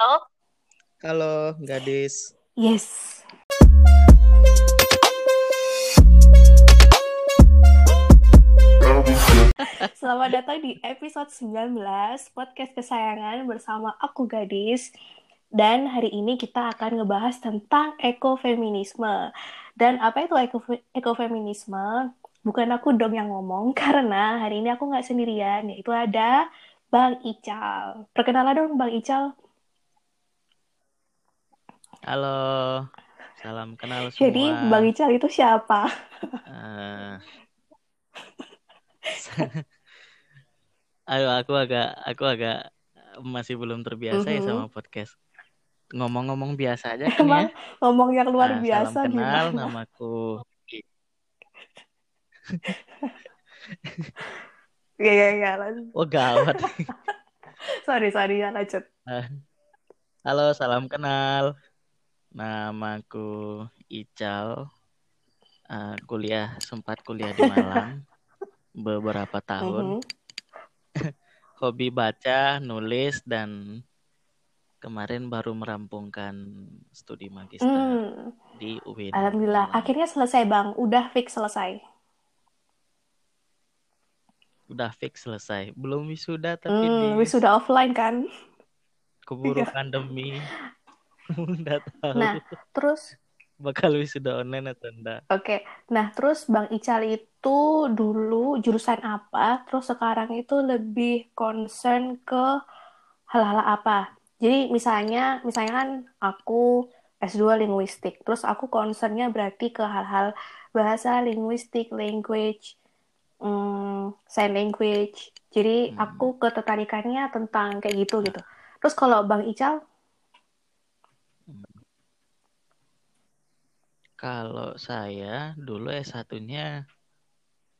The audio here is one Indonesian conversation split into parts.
Halo? Halo, gadis. Yes. Selamat datang di episode 19 podcast kesayangan bersama aku Gadis. Dan hari ini kita akan ngebahas tentang ekofeminisme. Dan apa itu eko ekofeminisme? Bukan aku dong yang ngomong, karena hari ini aku nggak sendirian, yaitu ada Bang Ical. Perkenalan dong Bang Ical. Halo, salam kenal semua. Jadi Bang Ical itu siapa? Uh, ayo aku agak aku agak masih belum terbiasa uh -huh. ya sama Mm-hmm. podcast. Ngomong-ngomong biasa aja kan Emang ya. ngomong yang luar Nah, biasa salam kenal, gimana? namaku. Iya, iya, iya. lanjut. Oh gawat. Sorry, sorry, ya lanjut. Halo, salam kenal. Namaku Ical. Uh, kuliah sempat kuliah di Malang beberapa tahun. Mhm. Hobi baca, nulis dan kemarin baru merampungkan studi magister Hmm, di UIN. Alhamdulillah, Malang. akhirnya selesai Bang. Udah fix selesai. Udah fix selesai. Belum wisuda tapi di Hmm, wisuda offline kan? keburu Iya. pandemi. Nggak tahu Nah, terus bakal wisuda online atau enggak. Oke, nah terus Bang Ical itu dulu jurusan apa? Terus sekarang itu lebih concern ke hal-hal apa? Jadi misalnya, misalnya kan aku S2 linguistik, terus aku concernnya berarti ke hal-hal bahasa linguistik, language, hmm, sign language. Jadi Hmm. aku ketertarikannya tentang kayak gitu gitu. Terus kalau Bang Ical, Kalau saya dulu S1-nya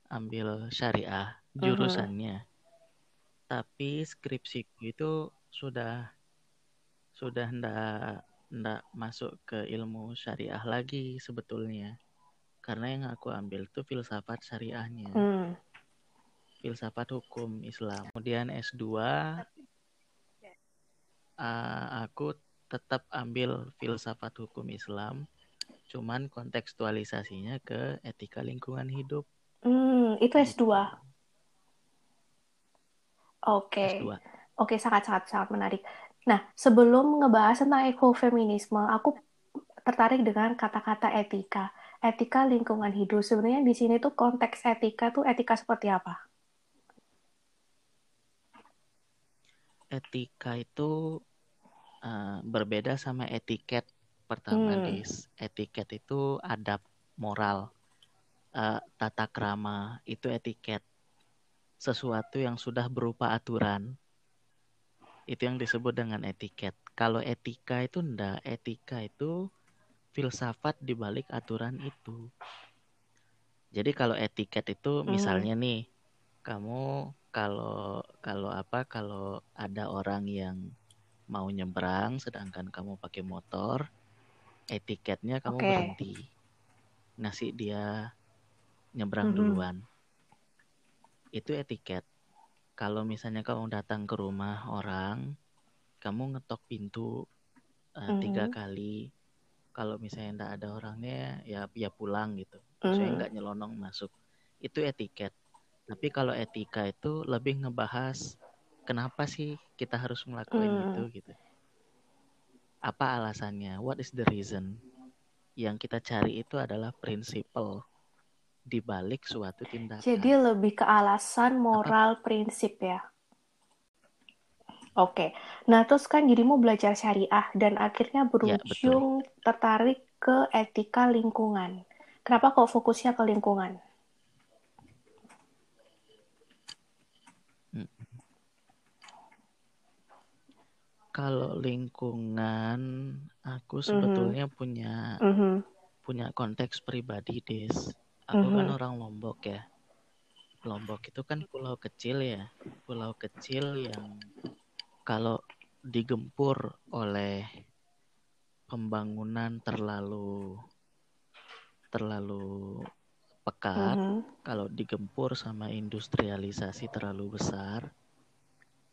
ambil syariah Mhm. jurusannya. Tapi skripsiku itu sudah sudah ndak ndak masuk ke ilmu syariah lagi sebetulnya. Karena yang aku ambil tuh filsafat syariahnya, hmm, filsafat hukum Islam. Kemudian S2 uh, aku tetap ambil filsafat hukum Islam, cuman kontekstualisasinya ke etika lingkungan hidup. hmm, itu S2. Oke. S2. Oke, sangat-sangat sangat menarik. Nah, sebelum ngebahas tentang ekofeminisme, aku tertarik dengan kata-kata etika. Etika lingkungan hidup. Sebenarnya di sini tuh konteks etika tuh etika seperti apa? Etika itu uh, berbeda sama etiket. Pertama, Hmm. Dis. Etiket itu adab moral, uh, tata krama, itu etiket. Sesuatu yang sudah berupa aturan, itu yang disebut dengan etiket. Kalau etika itu enggak, etika itu filsafat di balik aturan itu. Jadi kalau etiket itu Mhm. misalnya nih, kamu kalau kalau apa kalau ada orang yang mau nyebrang sedangkan kamu pakai motor, etiketnya kamu Oke. berhenti. Ngasih dia nyebrang Mhm. duluan. Itu etiket. Kalau misalnya kamu datang ke rumah orang, kamu ngetok pintu eh, tiga Mhm. kali. Kalau misalnya nggak ada orangnya, ya ya pulang gitu. Maksudnya Mhm. nggak nyelonong masuk. Itu etiket. Tapi kalau etika itu lebih ngebahas kenapa sih kita harus ngelakuin Hmm. itu gitu. Apa alasannya? What is the reason? Yang kita cari itu adalah prinsipal di balik suatu tindakan. Jadi lebih ke alasan moral prinsip ya. Oke. Nah, terus kan jadi mau belajar syariah dan akhirnya Ya, berujung tertarik ke etika lingkungan. Kenapa kok fokusnya ke lingkungan? Kalau lingkungan, aku Mhm. sebetulnya punya Mhm. punya konteks pribadi, Des. Aku kan Mhm. orang Lombok ya. Lombok itu kan pulau kecil ya. Pulau kecil yang kalau digempur oleh pembangunan terlalu terlalu pekat, Mhm. kalau digempur sama industrialisasi terlalu besar,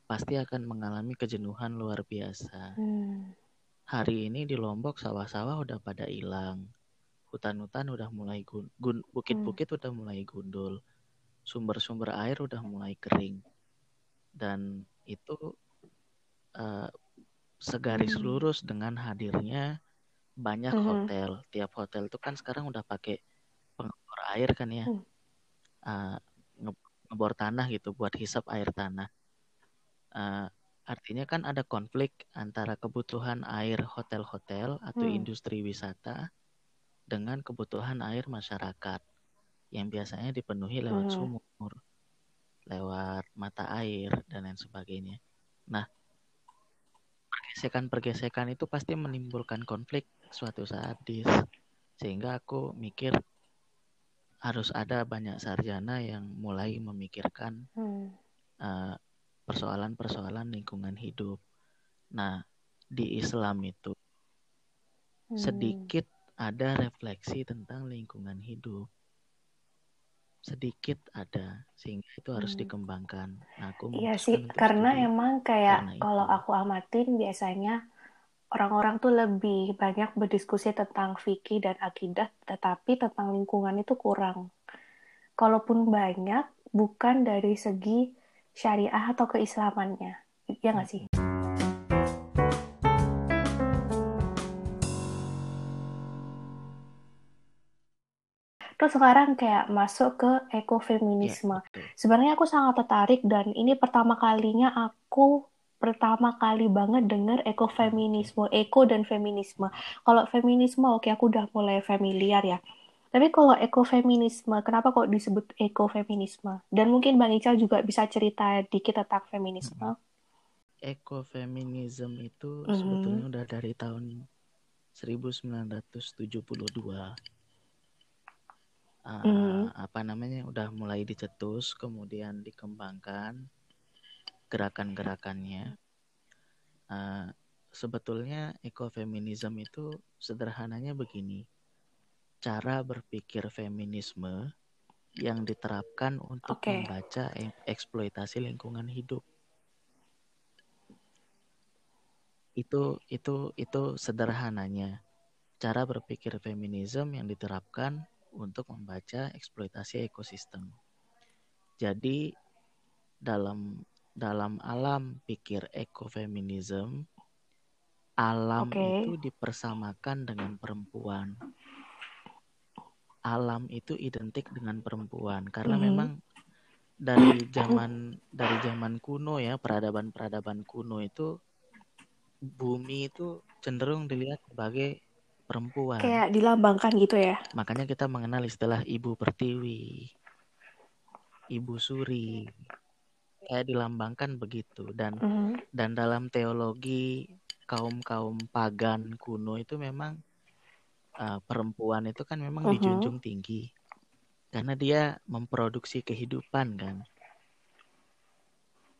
pasti akan mengalami kejenuhan luar biasa. Hmm. Hari ini di Lombok sawah-sawah udah pada hilang, hutan-hutan udah mulai gun, gun bukit-bukit udah mulai gundul, sumber-sumber air udah mulai kering, dan itu uh, segaris Hmm. lurus dengan hadirnya banyak Mhm. hotel. Tiap hotel itu kan sekarang udah pakai pengebor air kan ya, Hmm. uh, nge- ngebor tanah gitu buat hisap air tanah. Uh, artinya kan ada konflik antara kebutuhan air hotel-hotel atau Hmm. industri wisata dengan kebutuhan air masyarakat yang biasanya dipenuhi lewat Mhm. sumur, lewat mata air dan lain sebagainya. Nah, pergesekan-pergesekan itu pasti menimbulkan konflik suatu saat di sehingga aku mikir harus ada banyak sarjana yang mulai memikirkan Hmm. uh, persoalan-persoalan lingkungan hidup. Nah, di Islam itu Hmm. sedikit ada refleksi tentang lingkungan hidup. Sedikit ada, sehingga itu harus Hmm. dikembangkan. Nah, aku Iya sih, karena studi emang kayak karena kalau itu. aku amatin biasanya orang-orang tuh lebih banyak berdiskusi tentang fikih dan akidah, tetapi tentang lingkungan itu kurang. Kalaupun banyak, bukan dari segi syariah atau keislamannya. Iya nggak sih? Terus sekarang kayak masuk ke Ya, ekofeminisme. betul. Sebenarnya aku sangat tertarik dan ini pertama kalinya aku pertama kali banget dengar ekofeminisme, eko dan feminisme. Kalau feminisme oke aku udah mulai familiar ya. Tapi kalau ekofeminisme, kenapa kok disebut ekofeminisme? Dan mungkin Bang Ical juga bisa cerita dikit tentang feminisme. Ekofeminism itu Mhm. sebetulnya udah dari tahun 1972. Uh, Mhm. apa namanya udah mulai dicetus kemudian dikembangkan gerakan-gerakannya uh, sebetulnya ekofeminism itu sederhananya begini cara berpikir feminisme yang diterapkan untuk Oke. membaca eksploitasi lingkungan hidup itu itu itu sederhananya cara berpikir feminisme yang diterapkan untuk membaca eksploitasi ekosistem. Jadi dalam dalam alam pikir ekofeminisme alam Oke. itu dipersamakan dengan perempuan. Alam itu identik dengan perempuan karena Mhm. memang dari zaman dari zaman kuno ya peradaban-peradaban kuno itu bumi itu cenderung dilihat sebagai perempuan. Kayak dilambangkan gitu ya. Makanya kita mengenal istilah ibu pertiwi, ibu suri. Kayak dilambangkan begitu dan Mhm. dan dalam teologi kaum-kaum pagan kuno itu memang uh, perempuan itu kan memang Mhm. dijunjung tinggi karena dia memproduksi kehidupan kan.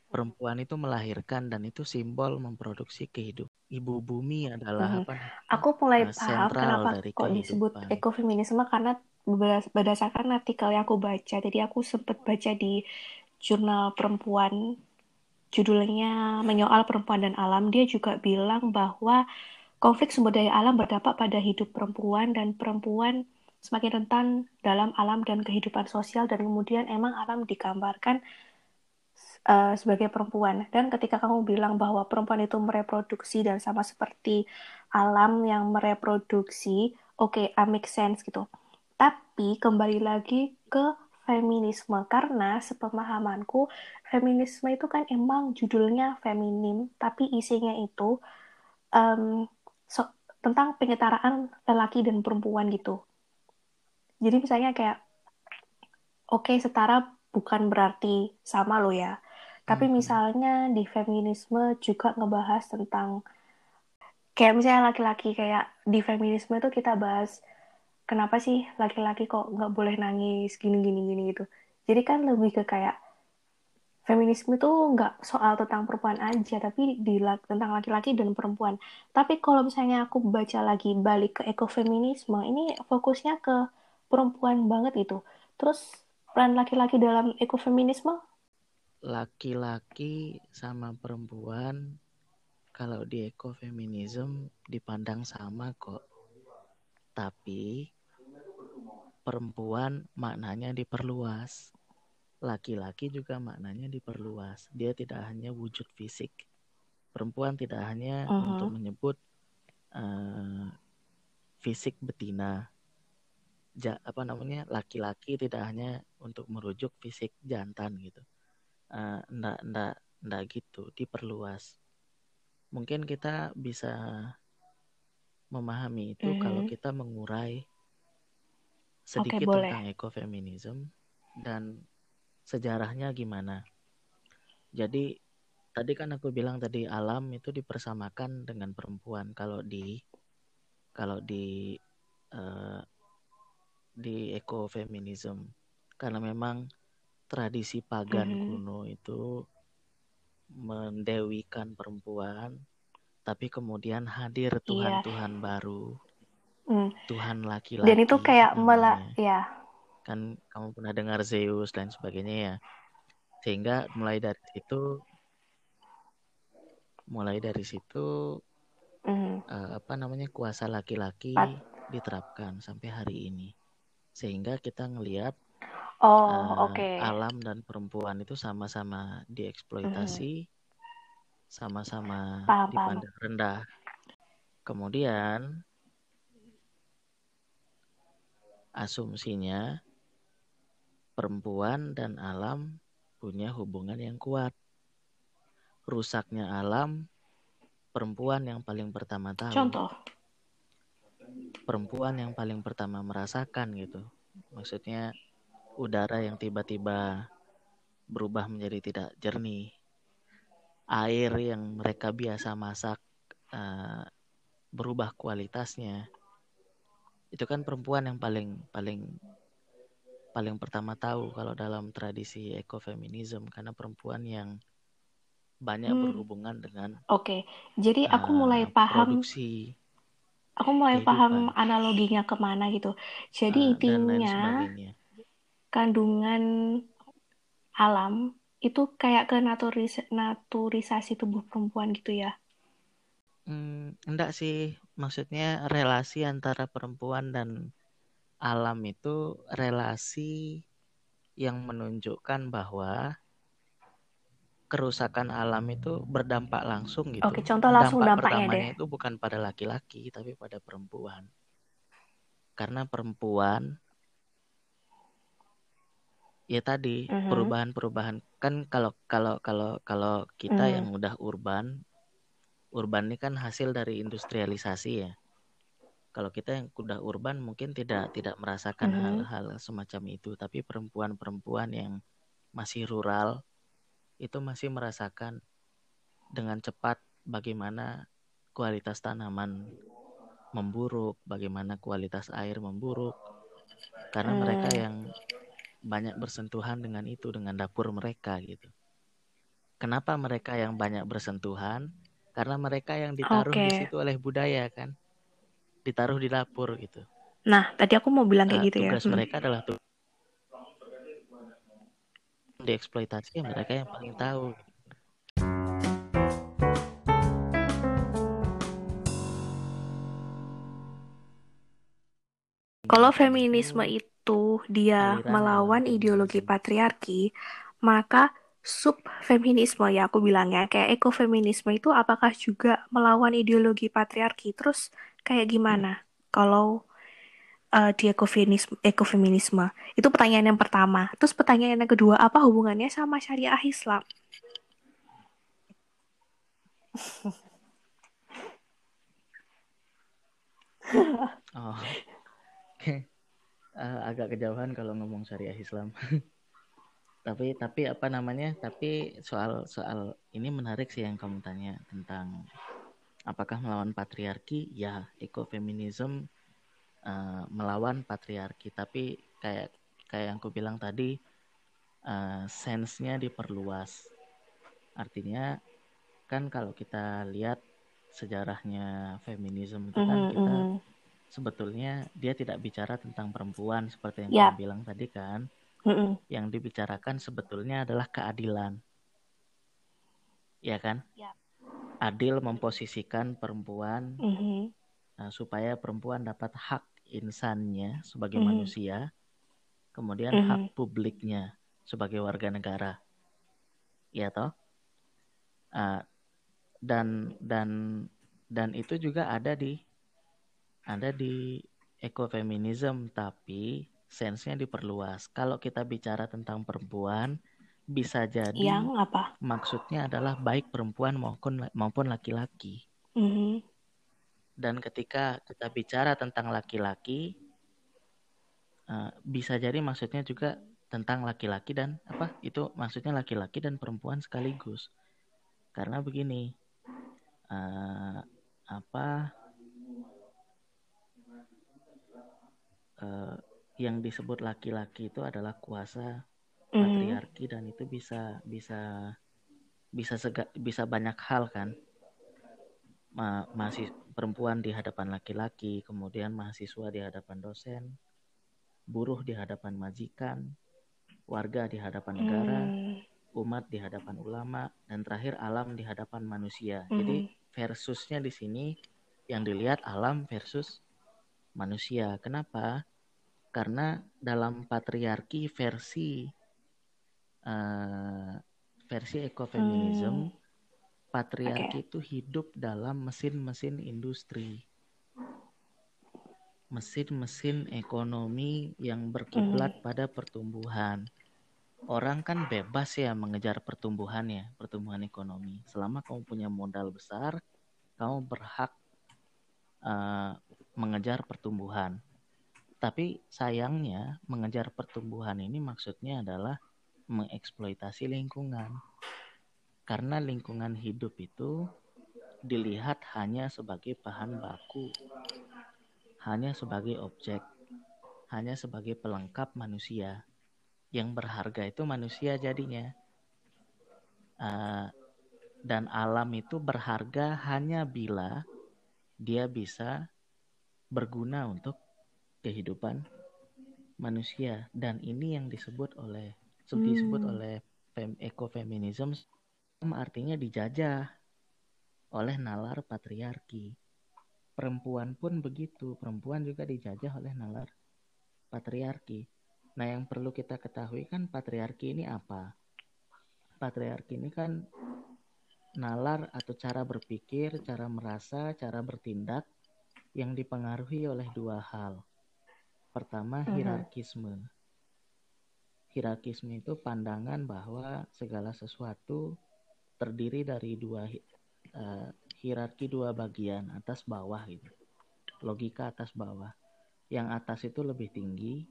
Perempuan itu melahirkan dan itu simbol memproduksi kehidupan. Ibu bumi adalah Mhm. apa? Aku mulai uh, paham kenapa dari kok disebut kehidupan. ekofeminisme karena berdas- berdasarkan artikel yang aku baca. Jadi aku sempat baca di jurnal perempuan judulnya Menyoal Perempuan dan Alam. Dia juga bilang bahwa konflik sumber daya alam berdampak pada hidup perempuan dan perempuan semakin rentan dalam alam dan kehidupan sosial dan kemudian emang alam digambarkan uh, sebagai perempuan. Dan ketika kamu bilang bahwa perempuan itu mereproduksi dan sama seperti alam yang mereproduksi, oke, okay, I make sense gitu. Tapi kembali lagi ke feminisme karena sepemahamanku feminisme itu kan emang judulnya feminim, tapi isinya itu um, so, tentang penyetaraan lelaki dan perempuan gitu. Jadi misalnya kayak oke okay, setara bukan berarti sama lo ya. Tapi Mhm. misalnya di feminisme juga ngebahas tentang kayak misalnya laki-laki kayak di feminisme itu kita bahas kenapa sih laki-laki kok nggak boleh nangis gini gini gini gitu. Jadi kan lebih ke kayak feminisme itu nggak soal tentang perempuan aja, tapi di tentang laki-laki dan perempuan. Tapi kalau misalnya aku baca lagi balik ke ekofeminisme, ini fokusnya ke perempuan banget gitu. Terus peran laki-laki dalam ekofeminisme laki-laki sama perempuan kalau di ekofeminisme dipandang sama kok. Tapi perempuan maknanya diperluas. Laki-laki juga maknanya diperluas. Dia tidak hanya wujud fisik. Perempuan tidak hanya uh -huh. untuk menyebut uh, fisik betina. Ja, apa namanya? Laki-laki tidak hanya untuk merujuk fisik jantan gitu. Uh, enggak, enggak gitu, diperluas mungkin kita bisa memahami itu mm-hmm. kalau kita mengurai sedikit okay, tentang ekofeminisme dan sejarahnya gimana. Jadi tadi kan aku bilang tadi alam itu dipersamakan dengan perempuan kalau di kalau di uh, di ekofeminisme karena memang tradisi pagan mm-hmm. kuno itu mendewikan perempuan, tapi kemudian hadir Tuhan-Tuhan iya. baru, mm. Tuhan laki-laki. Dan itu kayak malah, ya. Kan kamu pernah dengar Zeus dan sebagainya ya. Sehingga mulai dari situ, mulai dari situ, mm. uh, apa namanya kuasa laki-laki diterapkan sampai hari ini. Sehingga kita ngelihat Oh, uh, oke. Okay. Alam dan perempuan itu sama-sama dieksploitasi, sama-sama paham, dipandang paham. rendah. Kemudian asumsinya perempuan dan alam punya hubungan yang kuat. Rusaknya alam, perempuan yang paling pertama tahu. Contoh. Perempuan yang paling pertama merasakan gitu. Maksudnya udara yang tiba-tiba berubah menjadi tidak jernih, air yang mereka biasa masak uh, berubah kualitasnya, itu kan perempuan yang paling paling paling pertama tahu kalau dalam tradisi ekofeminisme karena perempuan yang banyak hmm. berhubungan dengan oke okay. jadi aku uh, mulai paham produksi aku mulai kehidupan. paham analoginya ke mana gitu jadi uh, intinya kandungan alam itu kayak ke naturis naturisasi tubuh perempuan gitu ya? Hmm, enggak sih, maksudnya relasi antara perempuan dan alam itu relasi yang menunjukkan bahwa kerusakan alam itu berdampak langsung gitu. Oke, contoh langsung Dampak dampaknya pertamanya deh. itu bukan pada laki-laki tapi pada perempuan. Karena perempuan ya tadi uh-huh. perubahan-perubahan kan kalau kalau kalau kalau kita uh-huh. yang udah urban urban ini kan hasil dari industrialisasi ya kalau kita yang udah urban mungkin tidak tidak merasakan uh-huh. hal-hal semacam itu tapi perempuan-perempuan yang masih rural itu masih merasakan dengan cepat bagaimana kualitas tanaman memburuk bagaimana kualitas air memburuk karena mereka yang banyak bersentuhan dengan itu dengan dapur mereka gitu. Kenapa mereka yang banyak bersentuhan? Karena mereka yang ditaruh okay. di situ oleh budaya kan, ditaruh di dapur gitu. Nah, tadi aku mau bilang kayak nah, gitu tugas ya. Tugas hmm. mereka hmm. adalah tuh dieksploitasi mereka yang paling tahu. Kalau feminisme itu dia melawan ideologi patriarki, maka subfeminisme ya aku bilangnya kayak ekofeminisme itu apakah juga melawan ideologi patriarki? Terus kayak gimana kalau uh, di ekofeminisme, ekofeminisme? Itu pertanyaan yang pertama. Terus pertanyaan yang kedua, apa hubungannya sama syariah Islam? oh. Oke uh, agak kejauhan kalau ngomong syariah Islam. tapi tapi apa namanya? Tapi soal soal ini menarik sih yang kamu tanya tentang apakah melawan patriarki? Ya, ekofeminisme uh, melawan patriarki, tapi kayak kayak yang aku bilang tadi uh, sense-nya diperluas. Artinya kan kalau kita lihat sejarahnya feminisme itu kan mm -hmm. kita mm-hmm sebetulnya dia tidak bicara tentang perempuan seperti yang yeah. kamu bilang tadi kan. Mm -mm. Yang dibicarakan sebetulnya adalah keadilan. ya kan? Ya. Adil memposisikan perempuan mm -hmm. uh, supaya perempuan dapat hak insannya sebagai mm -hmm. manusia, kemudian mm -hmm. hak publiknya sebagai warga negara, ya toh? Uh, dan dan dan itu juga ada di ada di ekofeminisme tapi sensenya diperluas. Kalau kita bicara tentang perempuan, bisa jadi yang apa? Maksudnya adalah baik perempuan maupun maupun laki-laki. Mm -hmm. Dan ketika kita bicara tentang laki-laki, uh, bisa jadi maksudnya juga tentang laki-laki dan apa? Itu maksudnya laki-laki dan perempuan sekaligus. Karena begini, uh, apa? Uh, yang disebut laki-laki itu adalah kuasa mm. patriarki dan itu bisa bisa bisa sega, bisa banyak hal kan Ma, masih perempuan di hadapan laki-laki kemudian mahasiswa di hadapan dosen buruh di hadapan majikan warga di hadapan negara mm. umat di hadapan ulama dan terakhir alam di hadapan manusia mm. jadi versusnya di sini yang dilihat alam versus manusia kenapa karena dalam patriarki versi uh, versi ekofeminisme hmm. patriarki okay. itu hidup dalam mesin-mesin industri mesin-mesin ekonomi yang berkiblat hmm. pada pertumbuhan orang kan bebas ya mengejar pertumbuhan ya pertumbuhan ekonomi selama kamu punya modal besar kamu berhak uh, mengejar pertumbuhan tapi sayangnya mengejar pertumbuhan ini maksudnya adalah mengeksploitasi lingkungan. Karena lingkungan hidup itu dilihat hanya sebagai bahan baku, hanya sebagai objek, hanya sebagai pelengkap manusia. Yang berharga itu manusia jadinya. Uh, dan alam itu berharga hanya bila dia bisa berguna untuk kehidupan manusia dan ini yang disebut oleh hmm. disebut oleh fem, ekofeminisme artinya dijajah oleh nalar patriarki perempuan pun begitu perempuan juga dijajah oleh nalar patriarki nah yang perlu kita ketahui kan patriarki ini apa patriarki ini kan nalar atau cara berpikir cara merasa cara bertindak yang dipengaruhi oleh dua hal Pertama, mhm. hierarkisme. Hierarkisme itu pandangan bahwa segala sesuatu terdiri dari dua uh, hierarki dua bagian, atas bawah gitu. Logika atas bawah. Yang atas itu lebih tinggi,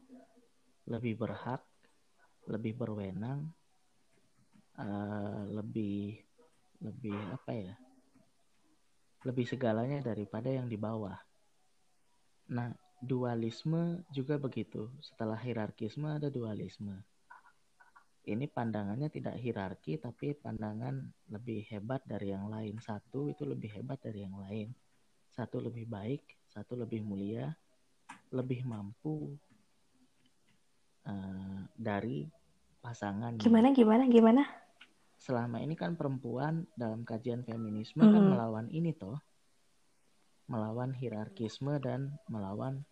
lebih berhak, lebih berwenang, uh, lebih lebih apa ya? Lebih segalanya daripada yang di bawah. Nah, dualisme juga begitu. Setelah hierarkisme ada dualisme. Ini pandangannya tidak hierarki tapi pandangan lebih hebat dari yang lain. Satu itu lebih hebat dari yang lain. Satu lebih baik, satu lebih mulia, lebih mampu uh, dari pasangan. Gimana gimana gimana? Selama ini kan perempuan dalam kajian feminisme kan hmm. kan melawan ini toh melawan hierarkisme dan melawan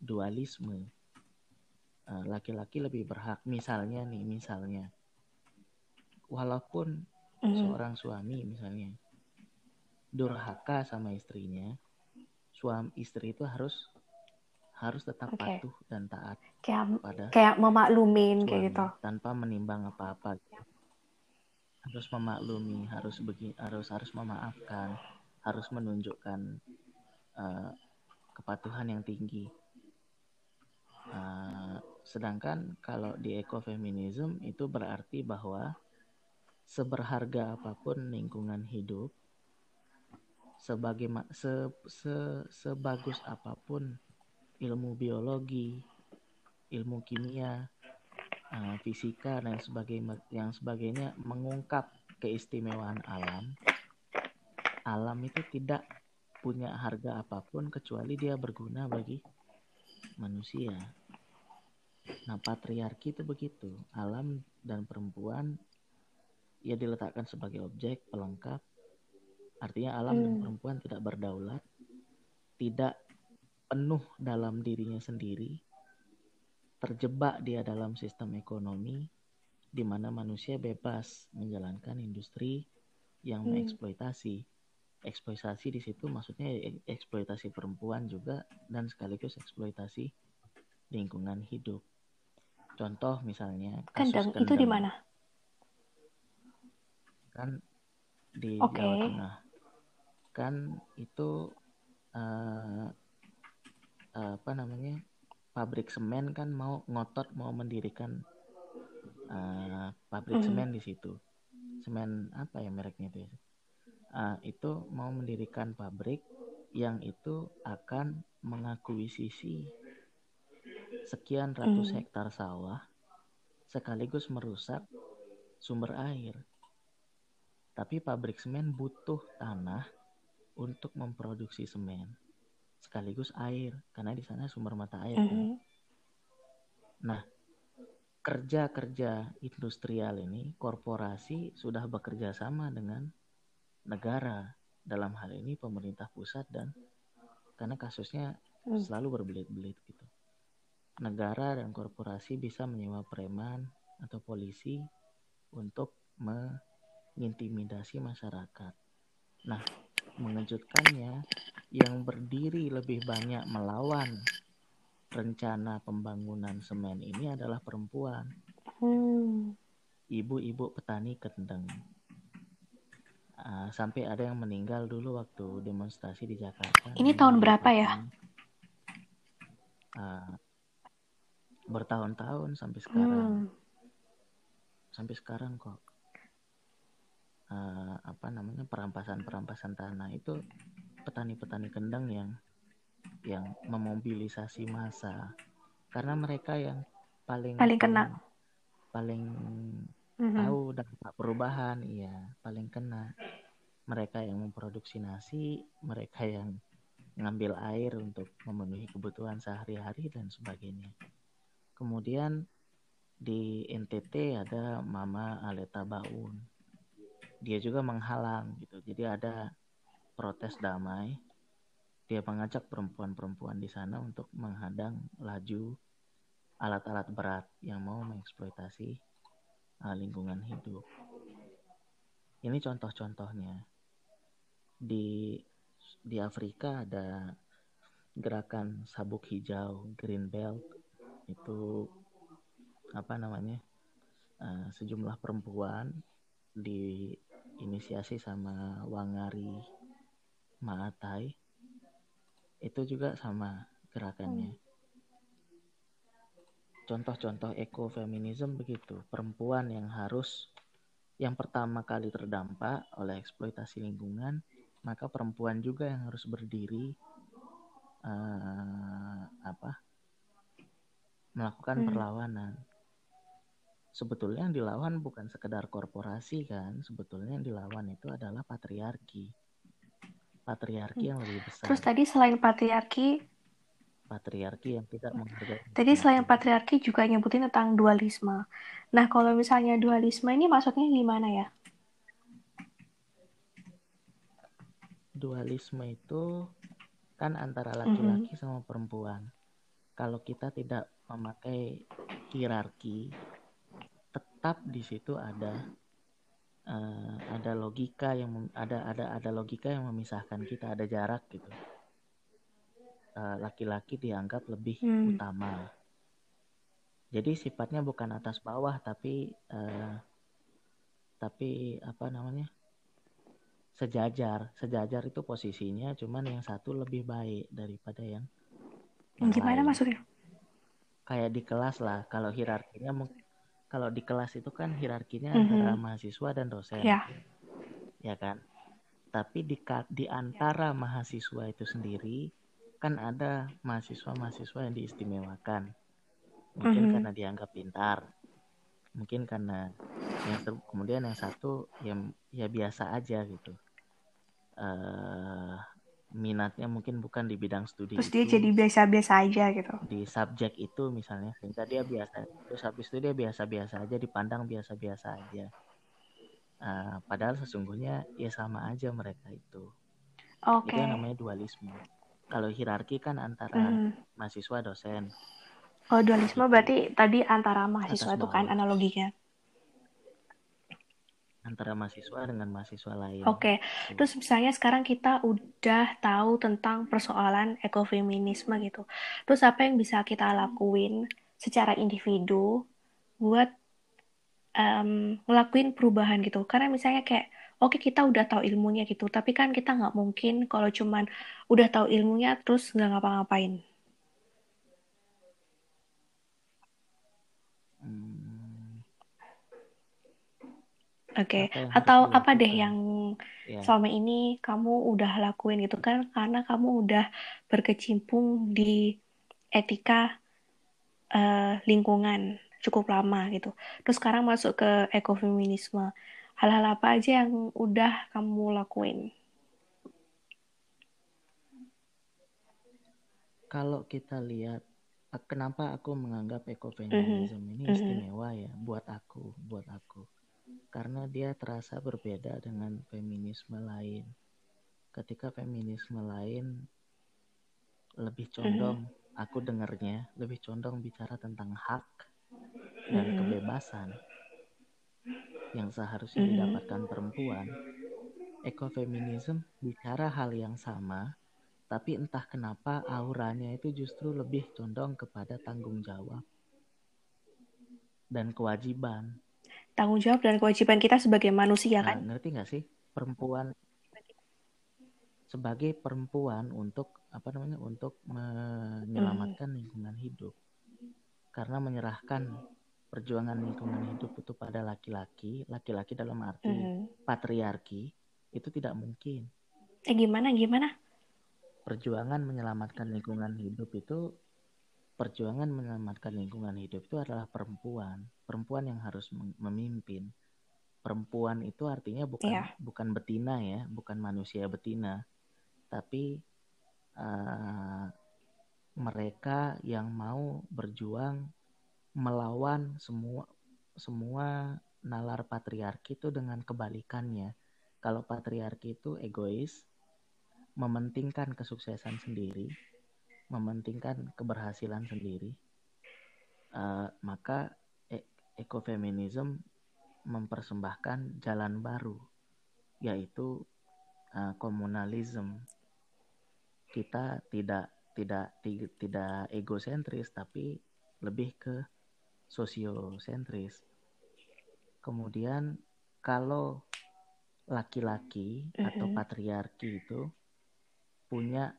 dualisme. Eh, laki-laki lebih berhak, misalnya nih, misalnya, walaupun mm-hmm. seorang suami misalnya durhaka sama istrinya, suami istri itu harus harus tetap okay. patuh dan taat kayak pada kayak memaklumin kayak gitu tanpa menimbang apa-apa harus memaklumi harus begini harus harus memaafkan harus menunjukkan uh, kepatuhan yang tinggi. Uh, sedangkan kalau di ekofeminisme itu berarti bahwa seberharga apa pun lingkungan hidup, sebagai se, se, sebagus apa pun ilmu biologi, ilmu kimia, uh, fisika dan sebagainya yang sebagainya mengungkap keistimewaan alam, alam itu tidak punya harga apa pun kecuali dia berguna bagi manusia. Nah, patriarki itu begitu. Alam dan perempuan ia diletakkan sebagai objek pelengkap. Artinya alam dan Hmm. perempuan tidak berdaulat, tidak penuh dalam dirinya sendiri, terjebak dia dalam sistem ekonomi di mana manusia bebas menjalankan industri yang Hmm. mengeksploitasi. Eksploitasi di situ maksudnya eksploitasi perempuan juga dan sekaligus eksploitasi lingkungan hidup. Contoh misalnya kasus Kendeng itu di mana? kan di Oke. Jawa Tengah kan itu eh, apa namanya pabrik semen kan mau ngotot mau mendirikan eh, pabrik Mhm. semen di situ semen apa ya mereknya itu ya Ah, itu mau mendirikan pabrik yang itu akan mengakuisisi sekian ratus Hmm. hektar sawah sekaligus merusak sumber air tapi pabrik semen butuh tanah untuk memproduksi semen sekaligus air karena di sana sumber mata air kan. Mhm. Nah, kerja-kerja industrial ini korporasi sudah bekerja sama dengan negara dalam hal ini pemerintah pusat dan karena kasusnya Hmm. selalu berbelit-belit gitu. Negara dan korporasi bisa menyewa preman atau polisi untuk mengintimidasi masyarakat. Nah, mengejutkannya yang berdiri lebih banyak melawan rencana pembangunan semen ini adalah perempuan, Hmm. ibu-ibu petani kendeng. Ah, sampai ada yang meninggal dulu waktu demonstrasi di Jakarta. Ini tahun berapa ya? Fatma. Ah, bertahun-tahun sampai sekarang, Hmm. sampai sekarang kok. Ah, apa namanya perampasan-perampasan tanah itu petani-petani kendeng yang yang memobilisasi massa karena mereka yang paling Paling kena. paling Mhm. tahu dampak perubahan iya paling kena mereka yang memproduksi nasi mereka yang ngambil air untuk memenuhi kebutuhan sehari-hari dan sebagainya kemudian di NTT ada Mama Aleta Baun dia juga menghalang gitu jadi ada protes damai dia mengajak perempuan-perempuan di sana untuk menghadang laju alat-alat berat yang mau mengeksploitasi uh, lingkungan hidup. Ini contoh-contohnya. Di di Afrika ada gerakan sabuk hijau Green Belt itu apa namanya uh, sejumlah perempuan diinisiasi sama Wangari Maatai itu juga sama gerakannya. Contoh-contoh ekofeminisme begitu, perempuan yang harus yang pertama kali terdampak oleh eksploitasi lingkungan, maka perempuan juga yang harus berdiri eh, apa melakukan Hmm. perlawanan. Sebetulnya yang dilawan bukan sekedar korporasi kan, sebetulnya yang dilawan itu adalah patriarki. Patriarki yang lebih besar. Terus tadi selain patriarki, patriarki yang tidak menghargai tadi selain patriarki juga nyebutin tentang dualisme. Nah, kalau misalnya dualisme ini maksudnya gimana ya? dualisme itu kan antara laki-laki sama perempuan. Kalau kita tidak memakai hierarki, tetap di situ ada eh, ada logika yang ada ada ada logika yang memisahkan kita, ada jarak gitu. Eh, laki-laki dianggap lebih Hmm. utama. Jadi sifatnya bukan atas bawah tapi eh, tapi apa namanya? sejajar. Sejajar itu posisinya cuman yang satu lebih baik daripada yang yang Gimana lain. maksudnya? Kayak di kelas lah, kalau hierarkinya kalau di kelas itu kan hierarkinya Mhm. antara mahasiswa dan dosen, Ya. ya kan? Tapi di di antara mahasiswa itu sendiri kan ada mahasiswa-mahasiswa yang diistimewakan. Mungkin Mhm. karena dianggap pintar, mungkin karena yang kemudian yang satu yang ya biasa aja gitu. eh minatnya mungkin bukan di bidang studi Terus dia itu, jadi biasa-biasa aja gitu. di subjek itu misalnya sehingga dia biasa terus habis itu dia biasa-biasa aja dipandang biasa-biasa aja uh, padahal sesungguhnya ya sama aja mereka itu okay. itu yang namanya dualisme kalau hierarki kan antara mm. mahasiswa dosen oh dualisme gitu. berarti tadi antara mahasiswa itu kan analoginya antara mahasiswa dengan mahasiswa lain. Oke, okay. Gitu. terus misalnya sekarang kita udah tahu tentang persoalan ekofeminisme gitu. Terus apa yang bisa kita lakuin secara individu buat um, ngelakuin perubahan gitu? Karena misalnya kayak, oke okay, kita udah tahu ilmunya gitu, tapi kan kita nggak mungkin kalau cuman udah tahu ilmunya terus nggak ngapa-ngapain. Oke, okay. atau apa deh yang yeah. selama ini kamu udah lakuin gitu kan karena kamu udah berkecimpung di etika uh, lingkungan cukup lama gitu. Terus sekarang masuk ke ekofeminisme. Hal-hal apa aja yang udah kamu lakuin? Kalau kita lihat kenapa aku menganggap ekofeminisme mm -hmm. ini mm-hmm. istimewa ya buat aku, buat aku karena dia terasa berbeda dengan feminisme lain. Ketika feminisme lain lebih condong, mm-hmm. aku dengarnya lebih condong bicara tentang hak dan mm-hmm. kebebasan yang seharusnya mm-hmm. didapatkan perempuan. Ekofeminisme bicara hal yang sama, tapi entah kenapa auranya itu justru lebih condong kepada tanggung jawab dan kewajiban tanggung jawab dan kewajiban kita sebagai manusia nah, kan? ngerti nggak sih perempuan sebagai perempuan untuk apa namanya untuk menyelamatkan hmm. lingkungan hidup karena menyerahkan perjuangan lingkungan hidup itu pada laki-laki laki-laki dalam arti hmm. patriarki itu tidak mungkin eh gimana gimana perjuangan menyelamatkan lingkungan hidup itu perjuangan menyelamatkan lingkungan hidup itu adalah perempuan, perempuan yang harus memimpin. Perempuan itu artinya bukan yeah. bukan betina ya, bukan manusia betina, tapi uh, mereka yang mau berjuang melawan semua semua nalar patriarki itu dengan kebalikannya. Kalau patriarki itu egois, mementingkan kesuksesan sendiri, mementingkan keberhasilan sendiri, uh, maka e ekofeminisme mempersembahkan jalan baru, yaitu uh, komunalisme. Kita tidak tidak tidak egosentris, tapi lebih ke sosiosentris. Kemudian kalau laki-laki atau patriarki itu punya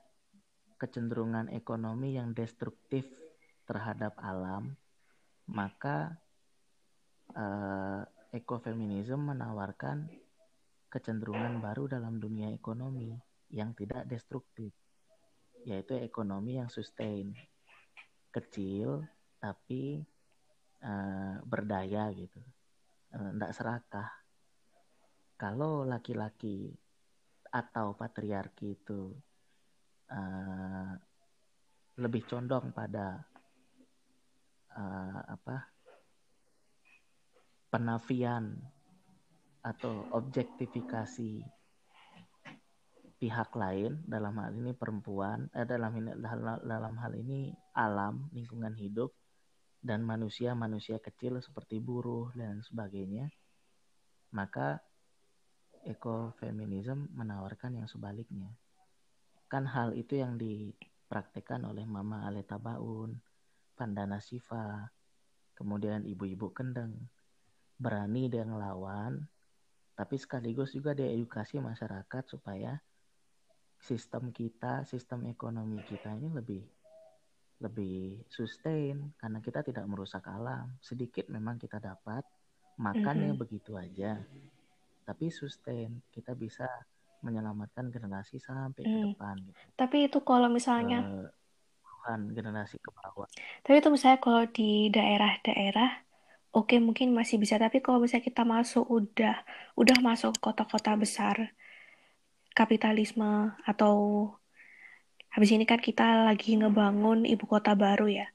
kecenderungan ekonomi yang destruktif terhadap alam, maka uh, ekofeminisme menawarkan kecenderungan baru dalam dunia ekonomi yang tidak destruktif, yaitu ekonomi yang sustain, kecil tapi uh, berdaya gitu, tidak uh, serakah. Kalau laki-laki atau patriarki itu uh, lebih condong pada uh, apa penafian atau objektifikasi pihak lain. Dalam hal ini perempuan eh, dalam ini dalam hal ini alam lingkungan hidup dan manusia manusia kecil seperti buruh dan sebagainya. Maka ekofeminisme menawarkan yang sebaliknya kan hal itu yang dipraktekkan oleh Mama Aleta Baun, Pandana Siva, kemudian ibu-ibu kendeng. Berani dia ngelawan, tapi sekaligus juga dia edukasi masyarakat supaya sistem kita, sistem ekonomi kita ini lebih lebih sustain karena kita tidak merusak alam. Sedikit memang kita dapat, makannya mm -hmm. begitu aja. Tapi sustain, kita bisa menyelamatkan generasi sampai hmm. ke depan gitu. Tapi itu kalau misalnya uh, generasi ke bawah. Tapi itu misalnya kalau di daerah-daerah oke okay, mungkin masih bisa tapi kalau misalnya kita masuk udah udah masuk kota-kota besar kapitalisme atau habis ini kan kita lagi ngebangun ibu kota baru ya.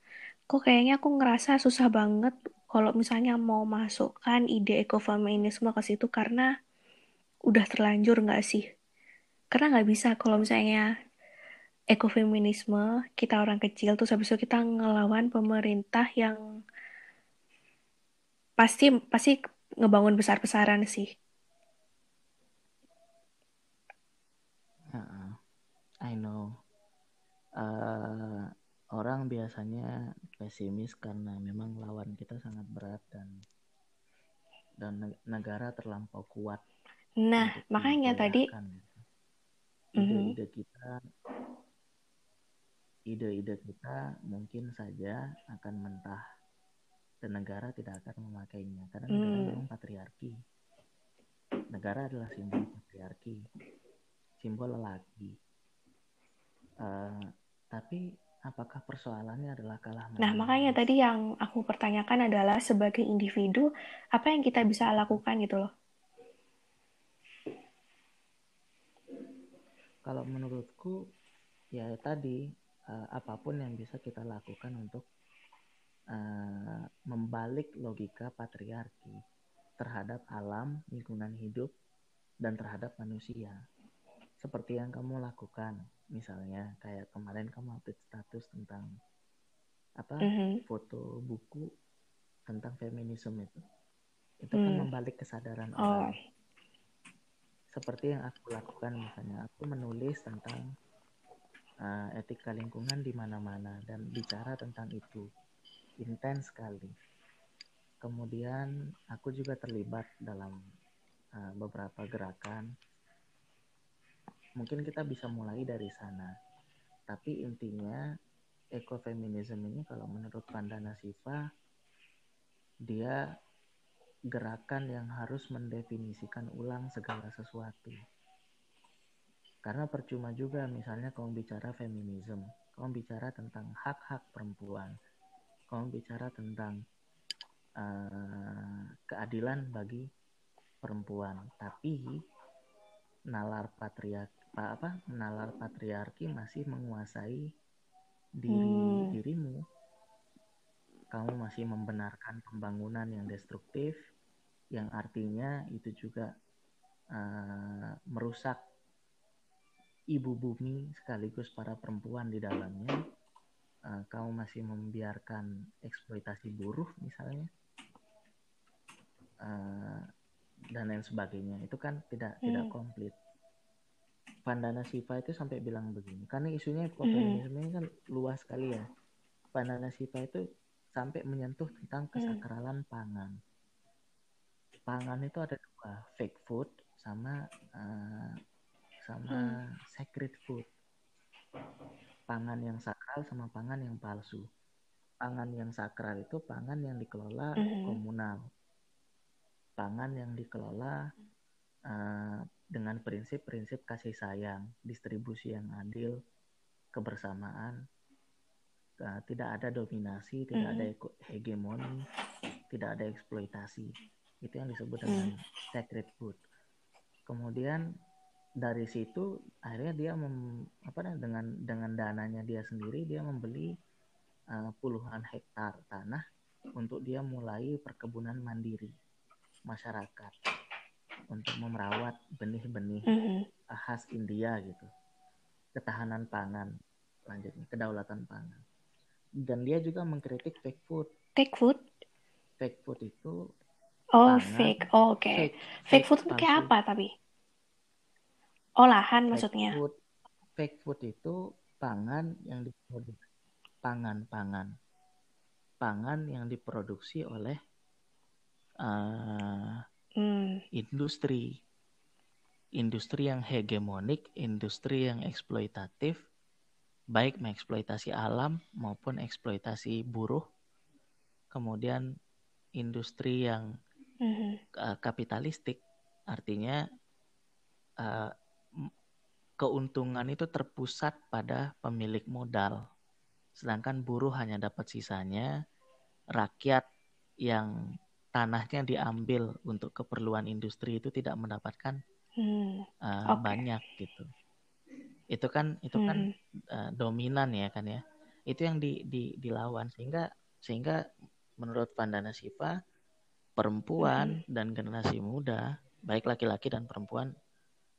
Kok kayaknya aku ngerasa susah banget kalau misalnya mau masukkan ide ekofeminisme ke situ karena udah terlanjur nggak sih? Karena nggak bisa kalau misalnya ekofeminisme kita orang kecil terus habis itu kita ngelawan pemerintah yang pasti pasti ngebangun besar-besaran sih. Uh, I know. Uh, orang biasanya pesimis karena memang lawan kita sangat berat dan dan negara terlampau kuat. Nah, makanya tadi. Ide-ide kita ide-ide kita mungkin saja akan mentah dan negara tidak akan memakainya karena negara mm. memang patriarki. Negara adalah simbol patriarki, simbol lelaki. Uh, tapi apakah persoalannya adalah kalah Nah, makanya tadi yang aku pertanyakan adalah sebagai individu, apa yang kita bisa lakukan gitu loh? Kalau menurutku, ya tadi, uh, apa pun yang bisa kita lakukan untuk uh, membalik logika patriarki terhadap alam, lingkungan hidup, dan terhadap manusia. Seperti yang kamu lakukan misalnya kayak kemarin kamu update status tentang apa mm-hmm. foto buku tentang feminisme itu itu kan mm. kan membalik kesadaran oh. orang seperti yang aku lakukan misalnya aku menulis tentang uh, etika lingkungan di mana-mana dan bicara tentang itu intens sekali kemudian aku juga terlibat dalam uh, beberapa gerakan mungkin kita bisa mulai dari sana. Tapi intinya ekofeminisme ini kalau menurut Pandana Siva dia gerakan yang harus mendefinisikan ulang segala sesuatu. Karena percuma juga misalnya kamu bicara feminisme, kamu bicara tentang hak-hak perempuan, kamu bicara tentang uh, keadilan bagi perempuan, tapi nalar patriarki apa nalar patriarki masih menguasai diri hmm. dirimu kamu masih membenarkan pembangunan yang destruktif yang artinya itu juga uh, merusak ibu bumi sekaligus para perempuan di dalamnya uh, kamu masih membiarkan eksploitasi buruh misalnya uh, dan lain sebagainya itu kan tidak hmm. tidak komplit Pandana Siva itu sampai bilang begini karena isunya feminisme hmm. ini kan luas sekali ya Pandana Siva itu sampai menyentuh tentang hmm. kesakralan pangan pangan itu ada dua fake food sama uh, sama hmm. sacred food pangan yang sakral sama pangan yang palsu pangan yang sakral itu pangan yang dikelola hmm. komunal pangan yang dikelola uh, dengan prinsip-prinsip kasih sayang, distribusi yang adil, kebersamaan, uh, tidak ada dominasi, tidak mm. ada mm-hmm. hegemoni, tidak ada eksploitasi. Itu yang disebut dengan mm. sacred food. Kemudian dari situ akhirnya dia mem, apa dengan dengan dananya dia sendiri dia membeli uh, puluhan hektar tanah untuk dia mulai perkebunan mandiri masyarakat untuk memerawat benih-benih mm-hmm. khas India gitu. Ketahanan pangan, lanjutnya kedaulatan pangan. Dan dia juga mengkritik fake food. Fake food? Fake food itu Oh, pangan, fake. Oh, Oke. Okay. Fake, fake, food itu kayak apa tapi? Olahan fake maksudnya. Food, fake food itu pangan yang diproduksi pangan-pangan. Pangan yang diproduksi oleh uh, hmm. industri industri yang hegemonik industri yang eksploitatif baik mengeksploitasi alam maupun eksploitasi buruh kemudian industri yang hmm uh, kapitalistik artinya uh, keuntungan itu terpusat pada pemilik modal sedangkan buruh hanya dapat sisanya rakyat yang tanahnya diambil untuk keperluan industri itu tidak mendapatkan hmm. uh, okay. banyak gitu. Itu kan itu kan, hmm. kan uh, dominan ya kan ya. Itu yang di, di dilawan sehingga sehingga menurut Vandana Siva perempuan hmm. dan generasi muda baik laki-laki dan perempuan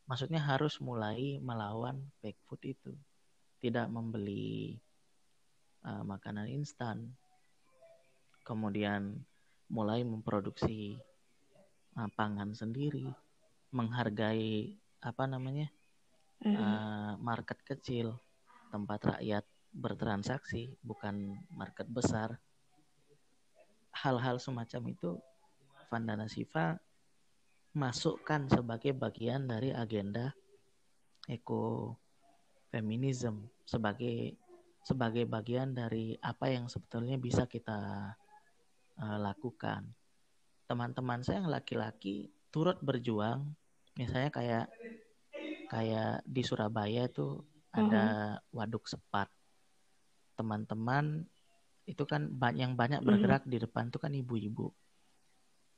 maksudnya harus mulai melawan fake food itu tidak membeli uh, makanan instan kemudian mulai memproduksi uh, pangan sendiri menghargai apa namanya uh, market kecil tempat rakyat bertransaksi bukan market besar. Hal-hal semacam itu Vandana Siva masukkan sebagai bagian dari agenda eko feminism sebagai sebagai bagian dari apa yang sebetulnya bisa kita uh, lakukan. Teman-teman saya yang laki-laki turut berjuang, misalnya kayak kayak di Surabaya itu ada waduk sepat. Teman-teman itu kan yang banyak bergerak di depan itu kan ibu-ibu.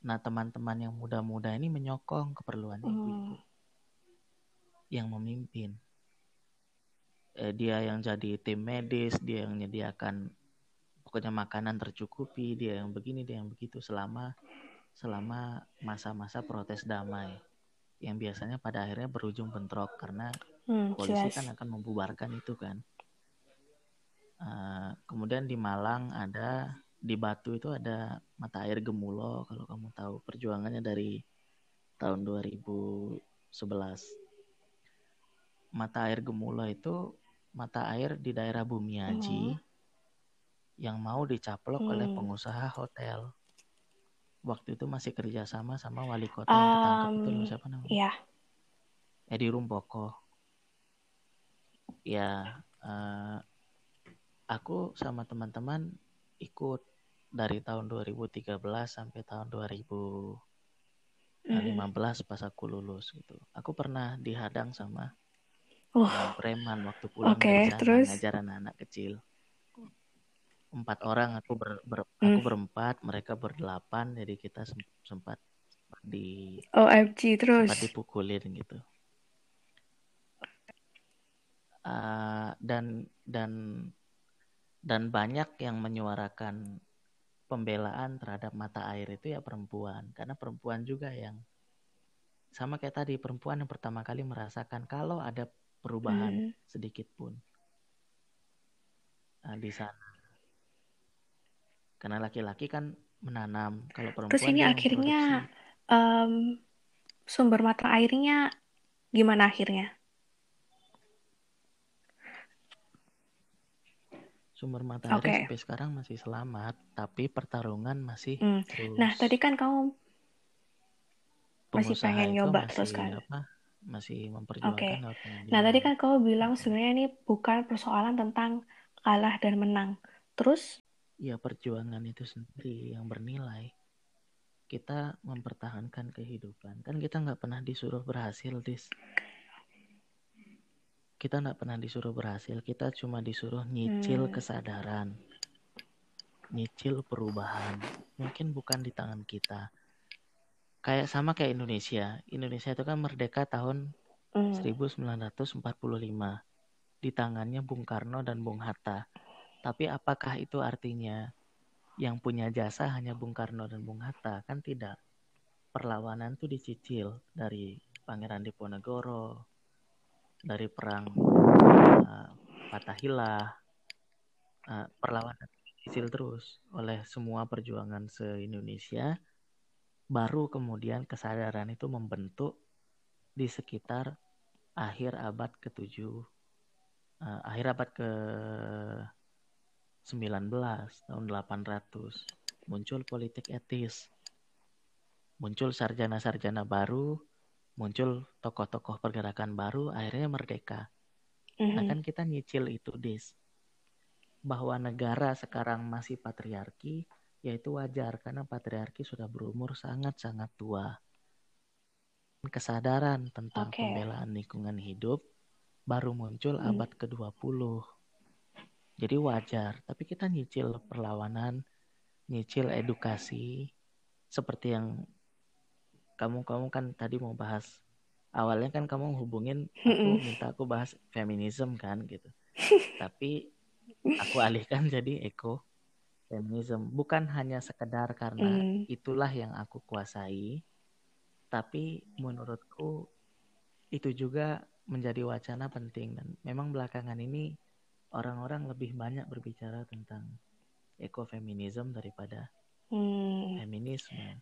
Nah, teman-teman yang muda-muda ini menyokong keperluan ibu-ibu hmm. yang memimpin. Eh, dia yang jadi tim medis, dia yang menyediakan pokoknya makanan tercukupi, dia yang begini, dia yang begitu selama selama masa-masa protes damai yang biasanya pada akhirnya berujung bentrok karena hmm, polisi yes. kan akan membubarkan itu kan. Uh, kemudian di Malang ada di Batu itu ada mata air Gemulo kalau kamu tahu perjuangannya dari tahun 2011. Mata air Gemulo itu mata air di daerah Bumiaji hmm. yang mau dicaplok hmm. oleh pengusaha hotel. Waktu itu masih kerjasama sama wali kota yang ketangkep um, itu siapa namanya? Iya. Edi Rumpoko. Ya, uh, aku sama teman-teman ikut dari tahun 2013 sampai tahun 2015 mm. pas aku lulus gitu. Aku pernah dihadang sama uh. preman waktu pulang okay, dari sana terus? ngajar anak-anak kecil. Empat orang aku ber, ber mm. aku berempat, mereka berdelapan, jadi kita sempat di OMG terus sempat dipukulin gitu. Uh, dan dan dan banyak yang menyuarakan pembelaan terhadap mata air itu ya perempuan karena perempuan juga yang sama kayak tadi perempuan yang pertama kali merasakan kalau ada perubahan hmm. sedikit pun nah, di sana karena laki-laki kan menanam kalau perempuan terus ini akhirnya um, sumber mata airnya gimana akhirnya sumber mata air okay. sampai sekarang masih selamat, tapi pertarungan masih hmm. terus. Nah, tadi kan kamu masih pengen nyoba masih, terus kan? Apa, masih memperjuangkan. Okay. Nah, tadi kan kamu bilang sebenarnya ini bukan persoalan tentang kalah dan menang. Terus? Ya, perjuangan itu sendiri yang bernilai. Kita mempertahankan kehidupan. Kan kita nggak pernah disuruh berhasil, Dis kita nggak pernah disuruh berhasil kita cuma disuruh nyicil hmm. kesadaran nyicil perubahan mungkin bukan di tangan kita kayak sama kayak Indonesia Indonesia itu kan merdeka tahun hmm. 1945 di tangannya Bung Karno dan Bung Hatta tapi apakah itu artinya yang punya jasa hanya Bung Karno dan Bung Hatta? Kan tidak. Perlawanan tuh dicicil dari Pangeran Diponegoro dari perang uh, Fatahillah uh, perlawanan kecil terus oleh semua perjuangan se-Indonesia. Baru kemudian kesadaran itu membentuk di sekitar akhir abad ke-7 uh, akhir abad ke 19 tahun 800 muncul politik etis muncul sarjana-sarjana baru muncul tokoh-tokoh pergerakan baru akhirnya merdeka. Mm-hmm. Nah mhm. kan kita nyicil itu dis bahwa negara sekarang masih patriarki yaitu wajar karena patriarki sudah berumur sangat-sangat tua. Kesadaran tentang okay. pembelaan lingkungan hidup baru muncul mm. abad ke-20. Jadi wajar, tapi kita nyicil perlawanan, nyicil edukasi seperti yang kamu kamu kan tadi mau bahas. Awalnya kan kamu hubungin aku minta aku bahas feminisme kan gitu. Tapi aku alihkan jadi eko feminisme bukan hanya sekedar karena mm. itulah yang aku kuasai tapi menurutku itu juga menjadi wacana penting. Dan memang belakangan ini orang-orang lebih banyak berbicara tentang ekofeminisme daripada hmm. feminisme.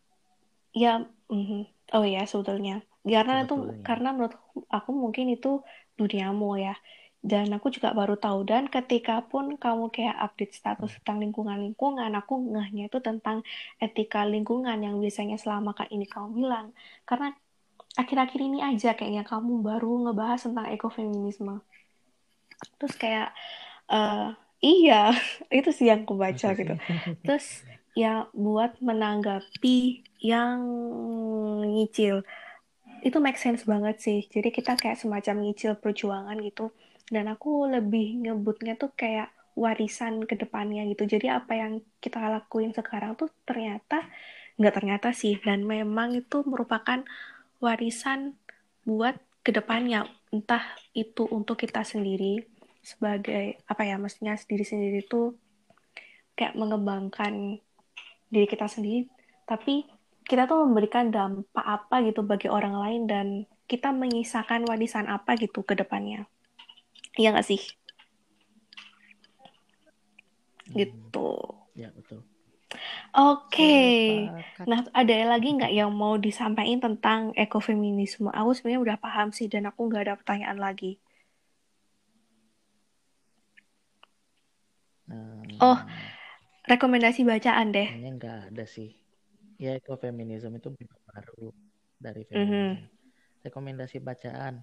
Ya, mm, oh ya sebetulnya. Karena itu karena menurut aku mungkin itu duniamu ya. Dan aku juga baru tahu dan ketika pun kamu kayak update status tentang lingkungan-lingkungan aku ngehnya itu tentang etika lingkungan yang biasanya selama kak ini kamu bilang. Karena akhir-akhir ini aja kayaknya kamu baru ngebahas tentang ekofeminisme terus kayak uh, iya itu sih yang aku baca gitu. Terus ya buat menanggapi yang nyicil itu make sense banget sih. Jadi kita kayak semacam nyicil perjuangan gitu. Dan aku lebih nyebutnya tuh kayak warisan ke depannya gitu. Jadi apa yang kita lakuin sekarang tuh ternyata nggak ternyata sih. Dan memang itu merupakan warisan buat ke depannya entah itu untuk kita sendiri sebagai apa ya mestinya sendiri sendiri tuh kayak mengembangkan diri kita sendiri tapi kita tuh memberikan dampak apa gitu bagi orang lain dan kita menyisakan warisan apa gitu ke depannya Iya nggak sih? Hmm. Gitu. Ya, betul. Oke. Okay. Nah, ada lagi nggak yang mau disampaikan tentang ekofeminisme? Aku sebenarnya udah paham sih dan aku nggak ada pertanyaan lagi. Hmm. Oh, rekomendasi bacaan deh. Kayaknya nggak ada sih. Ya, ekofeminisme itu baru dari feminisme. Mm -hmm. Rekomendasi bacaan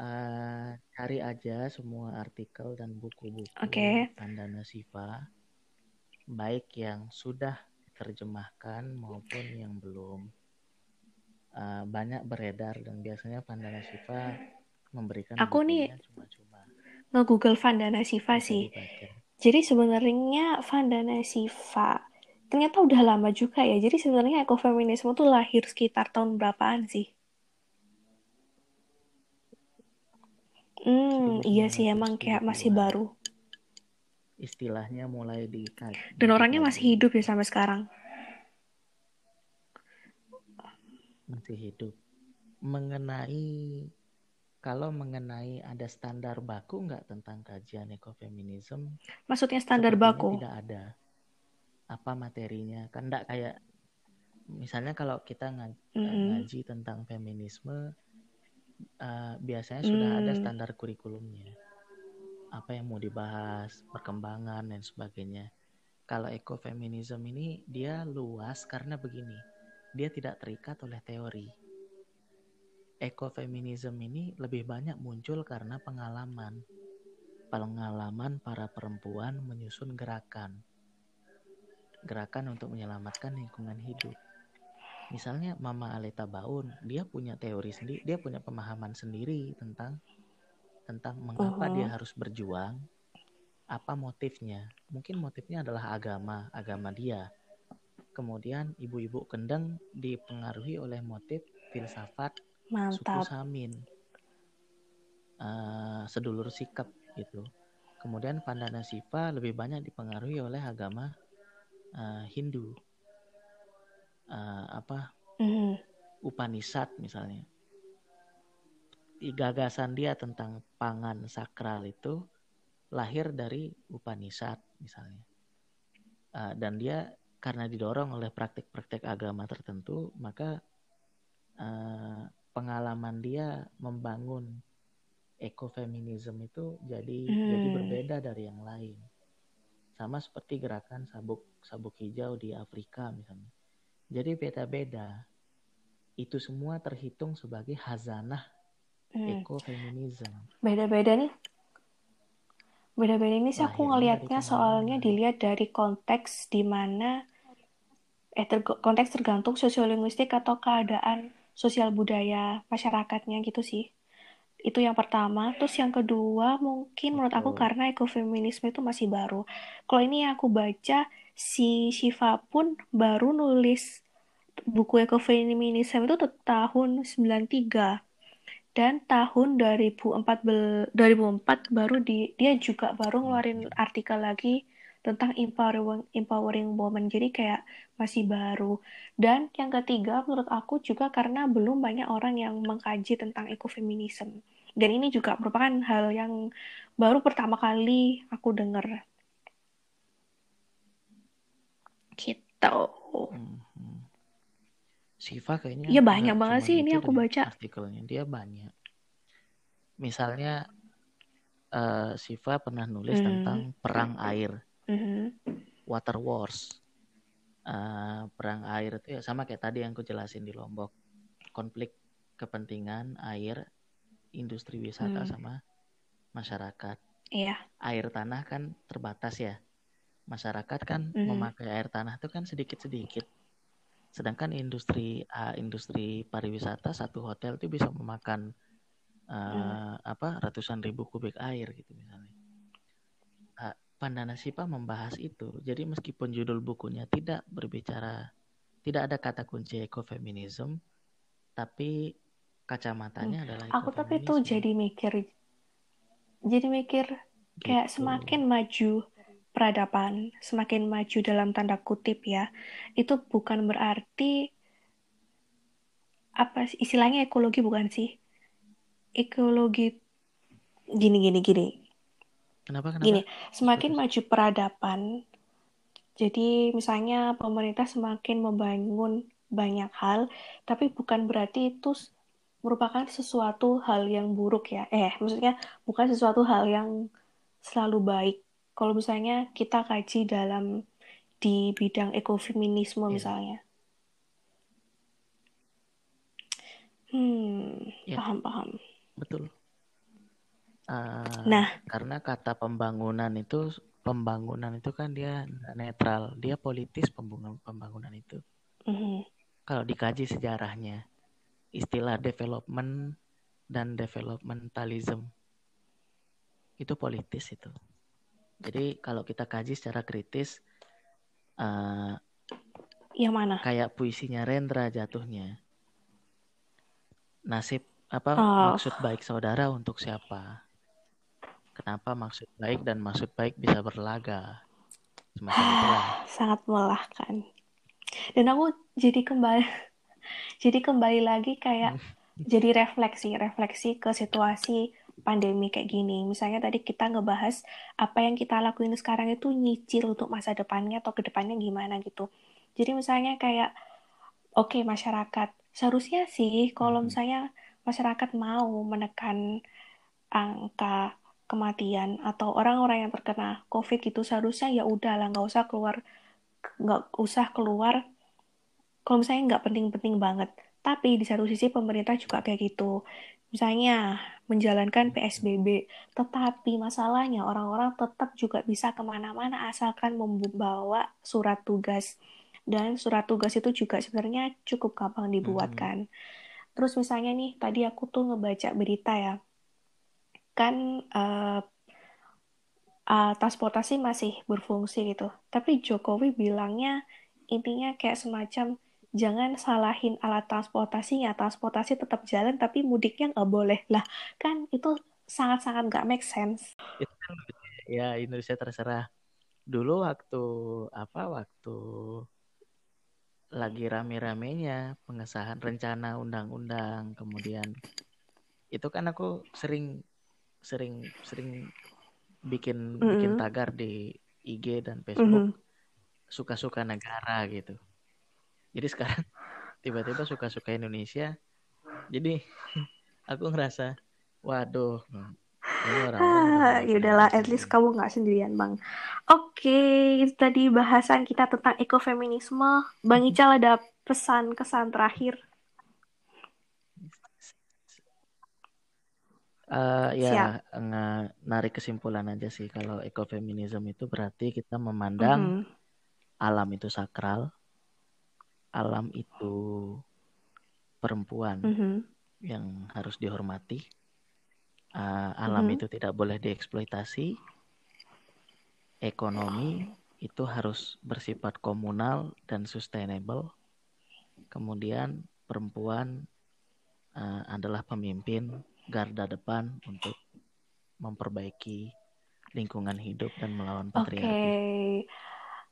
uh, cari aja semua artikel dan buku-buku okay. Pandana Siva, baik yang sudah terjemahkan maupun yang belum. Uh, banyak beredar dan biasanya Pandana Siva memberikan aku nih cuma-cuma nge-google Vandana Siva sih. Dibaca. Jadi sebenarnya Vandana Siva ternyata udah lama juga ya. Jadi sebenarnya ekofeminisme tuh lahir sekitar tahun berapaan sih? Hmm, iya sih emang kayak masih baru. Istilahnya mulai di Dan orangnya masih hidup ya sampai sekarang. Masih hidup. Mengenai kalau mengenai ada standar baku nggak tentang kajian ekofeminisme? Maksudnya standar baku? Tidak ada. Apa materinya? Kan enggak kayak misalnya kalau kita ngaji, mm -hmm. ngaji tentang feminisme uh, biasanya sudah ada hmm. standar kurikulumnya. Apa yang mau dibahas, perkembangan dan sebagainya. Kalau ekofeminisme ini dia luas karena begini, dia tidak terikat oleh teori. Ekofeminisme ini lebih banyak muncul karena pengalaman. Pengalaman para perempuan menyusun gerakan. Gerakan untuk menyelamatkan lingkungan hidup misalnya Mama Aleta Baun dia punya teori sendiri dia punya pemahaman sendiri tentang tentang mengapa uh -huh. dia harus berjuang apa motifnya? Mungkin motifnya adalah agama agama dia. Kemudian ibu-ibu kendeng dipengaruhi oleh motif filsafat Mantap. suku Samin. Uh, sedulur sikap gitu. Kemudian Pandana Siva lebih banyak dipengaruhi oleh agama uh, Hindu. Uh, apa? Mm. Upanishad misalnya gagasan dia tentang pangan sakral itu lahir dari Upanishad misalnya uh, dan dia karena didorong oleh praktik-praktik agama tertentu maka uh, pengalaman dia membangun ekofeminisme itu jadi hmm. jadi berbeda dari yang lain sama seperti gerakan sabuk sabuk hijau di Afrika misalnya jadi beda-beda. Itu semua terhitung sebagai hazanah hmm. ekofeminisme. Beda-beda nih. Beda-beda ini sih aku ngelihatnya soalnya dilihat dari konteks di mana eh ter konteks tergantung sosiolinguistik atau keadaan sosial budaya masyarakatnya gitu sih. Itu yang pertama. Terus yang kedua mungkin menurut aku karena ekofeminisme itu masih baru. Kalau ini yang aku baca si Shiva pun baru nulis buku ekofeminisme itu tahun 93 dan tahun 2004 2004 baru di dia juga baru ngeluarin artikel lagi tentang empowering empowering woman. Jadi kayak masih baru. Dan yang ketiga menurut aku juga karena belum banyak orang yang mengkaji tentang ekofeminisme. Dan ini juga merupakan hal yang baru pertama kali aku dengar. Gitu. Hmm. Siva kayaknya Iya banyak banget sih ini aku baca artikelnya dia banyak. Misalnya uh, Siva pernah nulis hmm. tentang perang air, hmm. water wars. Uh, perang air itu ya sama kayak tadi yang aku jelasin di Lombok, konflik kepentingan air, industri wisata hmm. sama masyarakat. Iya. Air tanah kan terbatas ya. Masyarakat kan hmm. memakai air tanah itu kan sedikit-sedikit Sedangkan industri uh, industri pariwisata satu hotel itu bisa memakan uh, hmm. apa ratusan ribu kubik air gitu misalnya. Uh, Pandana Sipa membahas itu. Jadi meskipun judul bukunya tidak berbicara tidak ada kata kunci ekofeminisme, tapi kacamatanya hmm. adalah Aku tapi tuh jadi mikir jadi mikir kayak gitu. semakin maju peradaban semakin maju dalam tanda kutip ya, itu bukan berarti apa istilahnya ekologi bukan sih? Ekologi gini gini gini. Kenapa kenapa? Gini, semakin Terus. maju peradaban jadi misalnya pemerintah semakin membangun banyak hal, tapi bukan berarti itu merupakan sesuatu hal yang buruk ya. Eh, maksudnya bukan sesuatu hal yang selalu baik kalau misalnya kita kaji dalam di bidang ekofeminisme yeah. misalnya. Hmm, yeah. paham paham. Betul. Uh, nah, karena kata pembangunan itu pembangunan itu kan dia netral, dia politis pembangunan pembangunan itu. Mm -hmm. Kalau dikaji sejarahnya, istilah development dan developmentalism itu politis itu. Jadi kalau kita kaji secara kritis, uh, yang mana? Kayak puisinya Rendra jatuhnya. Nasib apa oh. maksud baik saudara untuk siapa? Kenapa maksud baik dan maksud baik bisa berlaga? Semacam itulah. Sangat melelahkan. Dan aku jadi kembali jadi kembali lagi kayak jadi refleksi, refleksi ke situasi pandemi kayak gini. Misalnya tadi kita ngebahas apa yang kita lakuin sekarang itu nyicil untuk masa depannya atau ke depannya gimana gitu. Jadi misalnya kayak, oke okay, masyarakat, seharusnya sih kalau hmm. misalnya masyarakat mau menekan angka kematian atau orang-orang yang terkena COVID itu seharusnya ya udah lah nggak usah keluar nggak usah keluar kalau misalnya nggak penting-penting banget. Tapi di satu sisi pemerintah juga kayak gitu. Misalnya menjalankan PSBB, tetapi masalahnya orang-orang tetap juga bisa ke mana-mana asalkan membawa surat tugas. Dan surat tugas itu juga sebenarnya cukup gampang dibuatkan. Hmm. Terus misalnya nih, tadi aku tuh ngebaca berita ya, kan uh, uh, transportasi masih berfungsi gitu. Tapi Jokowi bilangnya intinya kayak semacam jangan salahin alat transportasinya. Transportasi tetap jalan, tapi mudiknya nggak boleh. Lah, kan itu sangat-sangat nggak make sense. Kan ya, Indonesia terserah. Dulu waktu apa waktu lagi rame-ramenya pengesahan rencana undang-undang kemudian itu kan aku sering sering sering bikin mm -hmm. bikin tagar di IG dan Facebook suka-suka mm -hmm. negara gitu jadi sekarang tiba-tiba suka-suka Indonesia jadi aku ngerasa waduh ini orang ah, yaudahlah at least kamu nggak sendirian bang. Oke okay, itu tadi bahasan kita tentang ekofeminisme. Bang Ical ada pesan kesan terakhir? Uh, ya narik kesimpulan aja sih. Kalau ekofeminisme itu berarti kita memandang mm -hmm. alam itu sakral, alam itu perempuan mm -hmm. yang harus dihormati. Uh, alam mm -hmm. itu tidak boleh dieksploitasi. Ekonomi itu harus bersifat komunal dan sustainable. Kemudian perempuan uh, adalah pemimpin garda depan untuk memperbaiki lingkungan hidup dan melawan patriarki.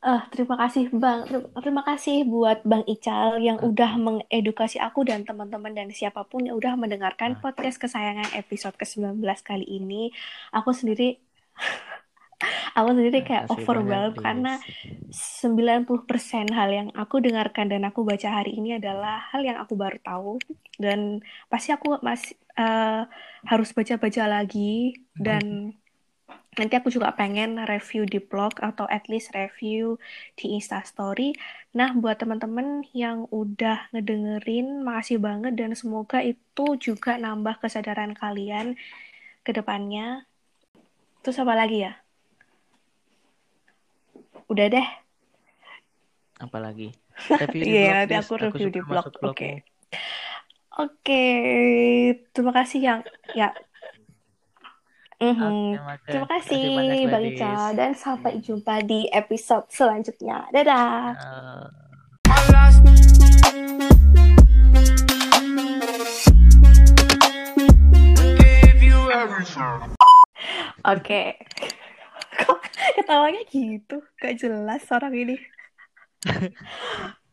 Eh, terima kasih Bang. Ter- Terima kasih buat Bang Ical yang udah mengedukasi aku dan teman-teman dan siapa pun yang udah mendengarkan podcast kesayangan episode ke-19 kali ini. Aku sendiri aku sendiri kayak Makasih overwhelmed karena Lis. 90% hal yang aku dengarkan dan aku baca hari ini adalah hal yang aku baru tahu dan pasti aku masih eh, harus baca-baca lagi dan nanti aku juga pengen review di blog atau at least review di Instastory. Nah, buat teman-teman yang udah ngedengerin, makasih banget dan semoga itu juga nambah kesadaran kalian ke depannya. Terus apa lagi ya? Udah deh. Apalagi review di Iya, nanti aku review suka di blog. masuk blogmu. Oke. Oke, terima kasih yang ya. Mhm. Oke, Terima makasih. kasih banyak, Bang. Ica dan sampai jumpa di episode selanjutnya. Dadah. Oke. Kok ketawanya gitu? Gak jelas orang ini.